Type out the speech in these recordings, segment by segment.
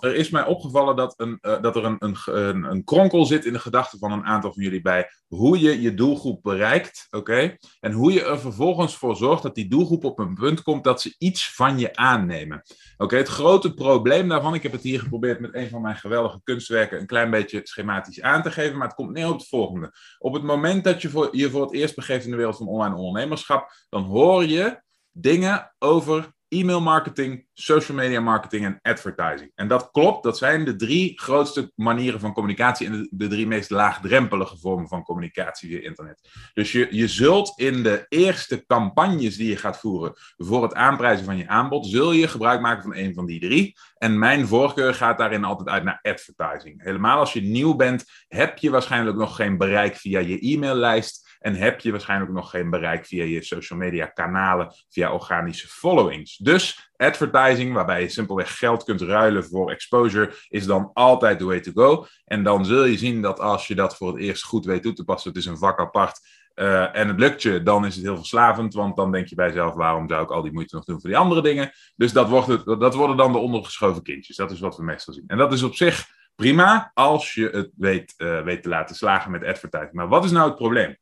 Er is mij opgevallen dat, een, uh, dat er een, een, een, kronkel zit in de gedachten van een aantal van jullie bij hoe je je doelgroep bereikt, oké? En hoe je er vervolgens voor zorgt dat die doelgroep op een punt komt dat ze iets van je aannemen. Oké, het grote probleem daarvan, ik heb het hier geprobeerd met een van mijn geweldige kunstwerken een klein beetje schematisch aan te geven, maar het komt neer op het volgende. Op het moment dat je voor, je voor het eerst begeeft in de wereld van online ondernemerschap, dan hoor je dingen over e-mail marketing, social media marketing en advertising. En dat klopt, dat zijn de drie grootste manieren van communicatie en de, drie meest laagdrempelige vormen van communicatie via internet. Dus je, je zult in de eerste campagnes die je gaat voeren voor het aanprijzen van je aanbod, zul je gebruik maken van een van die drie. En mijn voorkeur gaat daarin altijd uit naar advertising. Helemaal als je nieuw bent, heb je waarschijnlijk nog geen bereik via je e-maillijst. En heb je waarschijnlijk nog geen bereik via je social media kanalen, via organische followings. Dus advertising, waarbij je simpelweg geld kunt ruilen voor exposure, is dan altijd the way to go. En dan zul je zien dat als je dat voor het eerst goed weet toe te passen, het is een vak apart. Uh, en het lukt je, dan is het heel verslavend, want dan denk je bij jezelf, waarom zou ik al die moeite nog doen voor die andere dingen? Dus dat, wordt het, dat worden dan de ondergeschoven kindjes. Dat is wat we meestal zien. En dat is op zich prima als je het weet, uh, weet te laten slagen met advertising. Maar wat is nou het probleem?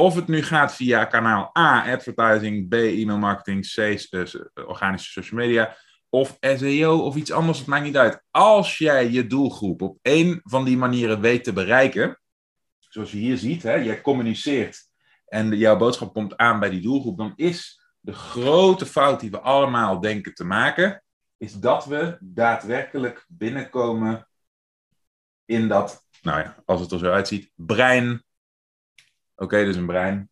Of het nu gaat via kanaal A, advertising, B, e-mail marketing, C, uh, organische social media, of SEO of iets anders, het maakt niet uit. Als jij je doelgroep op één van die manieren weet te bereiken, zoals je hier ziet, hè, jij communiceert en jouw boodschap komt aan bij die doelgroep, dan is de grote fout die we allemaal denken te maken, is dat we daadwerkelijk binnenkomen in dat, nou ja, als het er zo uitziet, brein Oké, dus een brein.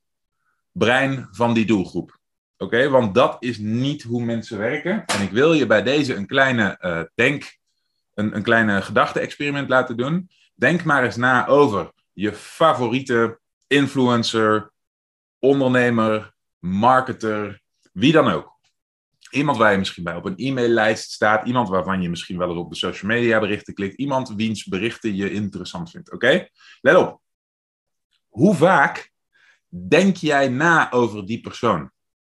Brein van die doelgroep. Oké, want dat is niet hoe mensen werken. En ik wil je bij deze een kleine uh, denk, een, een kleine gedachte-experiment laten doen. Denk maar eens na over je favoriete influencer, ondernemer, marketer, wie dan ook. Iemand waar je misschien bij op een e-maillijst staat, iemand waarvan je misschien wel eens op de social media berichten klikt, iemand wiens berichten je interessant vindt. Oké? Let op. Hoe vaak denk jij na over die persoon?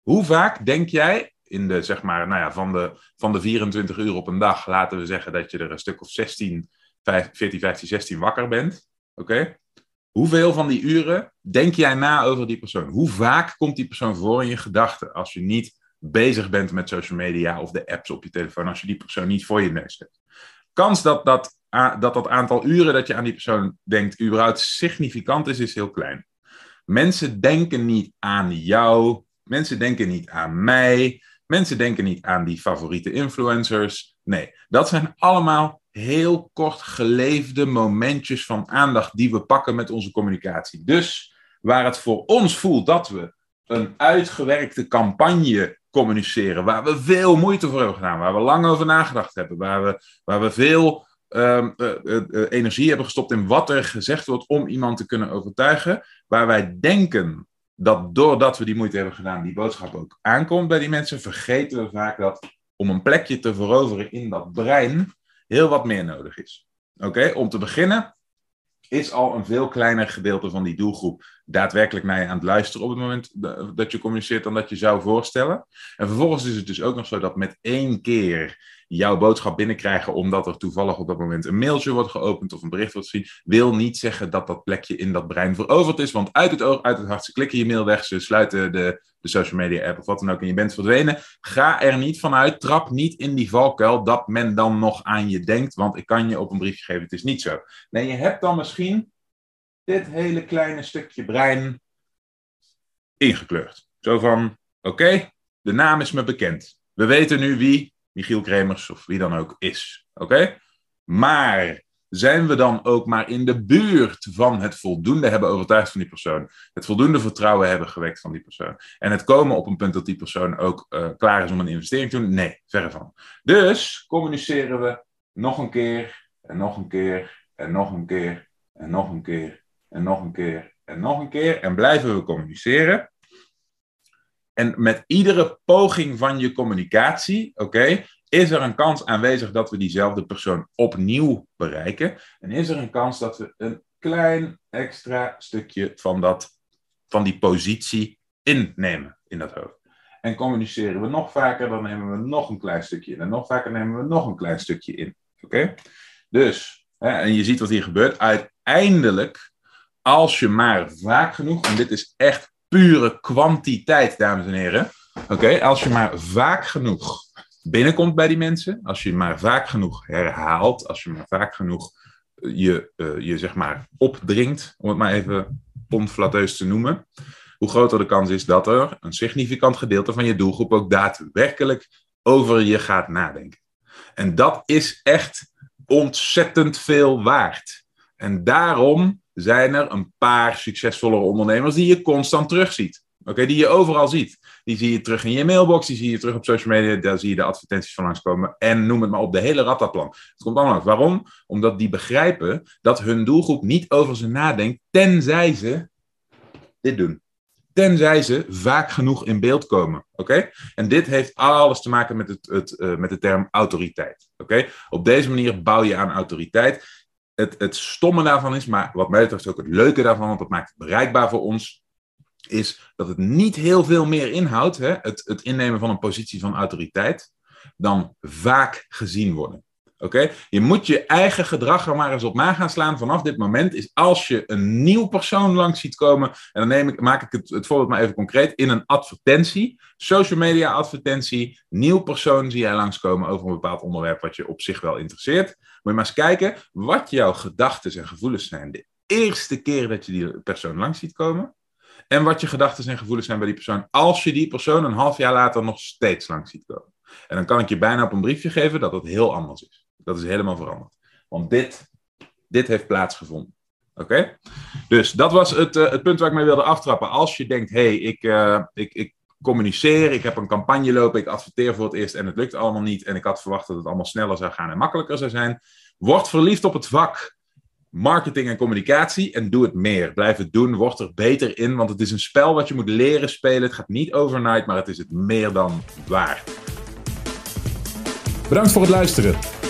Hoe vaak denk jij in de, zeg maar, nou ja, van de, van de 24 uur op een dag, laten we zeggen dat je er een stuk of 16, 14, 15, 16 wakker bent. Oké? Hoeveel van die uren denk jij na over die persoon? Hoe vaak komt die persoon voor in je gedachten als je niet bezig bent met social media of de apps op je telefoon, als je die persoon niet voor je neus hebt? Kans dat dat dat dat aantal uren dat je aan die persoon denkt überhaupt significant is, is heel klein. Mensen denken niet aan jou, mensen denken niet aan mij, mensen denken niet aan die favoriete influencers. Nee, dat zijn allemaal heel kort geleefde momentjes van aandacht die we pakken met onze communicatie. Dus waar het voor ons voelt dat we een uitgewerkte campagne communiceren, waar we veel moeite voor hebben gedaan, waar we lang over nagedacht hebben, waar we, waar we veel um, energie hebben gestopt in wat er gezegd wordt om iemand te kunnen overtuigen. Waar wij denken dat doordat we die moeite hebben gedaan, die boodschap ook aankomt bij die mensen, vergeten we vaak dat om een plekje te veroveren in dat brein heel wat meer nodig is. Oké, om te beginnen is al een veel kleiner gedeelte van die doelgroep daadwerkelijk naar je aan het luisteren op het moment dat je communiceert dan dat je zou voorstellen. En vervolgens is het dus ook nog zo dat met één keer jouw boodschap binnenkrijgen omdat er toevallig op dat moment een mailtje wordt geopend of een bericht wordt gezien, wil niet zeggen dat dat plekje in dat brein veroverd is. Want uit het oog, uit het hart, ze klikken je mail weg, ze sluiten de, de social media app of wat dan ook en je bent verdwenen. Ga er niet vanuit, trap niet in die valkuil dat men dan nog aan je denkt, want ik kan je op een briefje geven, het is niet zo. Nee, je hebt dan misschien dit hele kleine stukje brein ingekleurd. Zo van, oké, de naam is me bekend. We weten nu wie Michiel Kremers of wie dan ook is. Oké? Maar zijn we dan ook maar in de buurt van het voldoende hebben overtuigd van die persoon, het voldoende vertrouwen hebben gewekt van die persoon en het komen op een punt dat die persoon ook uh, klaar is om een investering te doen? Nee, verre van. Dus communiceren we nog een keer en nog een keer en nog een keer en nog een keer en nog een keer en nog een keer. En blijven we communiceren. En met iedere poging van je communicatie, oké, is er een kans aanwezig dat we diezelfde persoon opnieuw bereiken. En is er een kans dat we een klein extra stukje van, dat, van die positie innemen in dat hoofd. En communiceren we nog vaker, dan nemen we nog een klein stukje in. En nog vaker nemen we nog een klein stukje in. Oké? Dus, hè, en je ziet wat hier gebeurt. Uiteindelijk, als je maar vaak genoeg, en dit is echt pure kwantiteit, dames en heren. Oké, als je maar vaak genoeg binnenkomt bij die mensen, als je maar vaak genoeg herhaalt, als je maar vaak genoeg eh, je, uh, je zeg maar opdringt, om het maar even onflateus te noemen, hoe groter de kans is dat er een significant gedeelte van je doelgroep ook daadwerkelijk over je gaat nadenken. En dat is echt ontzettend veel waard. En daarom zijn er een paar succesvolle ondernemers die je constant terugziet. Oké, die je overal ziet. Die zie je terug in je mailbox, die zie je terug op social media, daar zie je de advertenties van langskomen. En noem het maar op, de hele rattaplan. Het komt allemaal. Waarom? Omdat die begrijpen dat hun doelgroep niet over ze nadenkt, tenzij ze dit doen. Tenzij ze vaak genoeg in beeld komen. Oké? En dit heeft alles te maken met, het, het uh, met de term autoriteit. Oké? Op deze manier bouw je aan autoriteit. Het, het stomme daarvan is, maar wat mij betreft ook het leuke daarvan, want dat maakt het bereikbaar voor ons, is dat het niet heel veel meer inhoudt, hè, het, het innemen van een positie van autoriteit, dan vaak gezien worden. Oké? Je moet je eigen gedrag er maar eens op na gaan slaan vanaf dit moment. Is als je een nieuw persoon langs ziet komen. En dan neem ik, maak ik het, het voorbeeld maar even concreet. In een advertentie, social media advertentie. Nieuw persoon zie jij langskomen over een bepaald onderwerp wat je op zich wel interesseert. Moet je maar eens kijken wat jouw gedachten en gevoelens zijn. De eerste keer dat je die persoon langs ziet komen. En wat je gedachten en gevoelens zijn bij die persoon. Als je die persoon een half jaar later nog steeds langs ziet komen. En dan kan ik je bijna op een briefje geven dat het heel anders is. Dat is helemaal veranderd. Want dit, dit heeft plaatsgevonden. Oké? Dus dat was het, uh, het punt waar ik mee wilde aftrappen. Als je denkt, hé, hey, ik, uh, ik, ik communiceer, ik heb een campagne lopen, ik adverteer voor het eerst en het lukt allemaal niet. En ik had verwacht dat het allemaal sneller zou gaan en makkelijker zou zijn. Word verliefd op het vak marketing en communicatie en doe het meer. Blijf het doen, word er beter in, want het is een spel wat je moet leren spelen. Het gaat niet overnight, maar het is het meer dan waard. Bedankt voor het luisteren.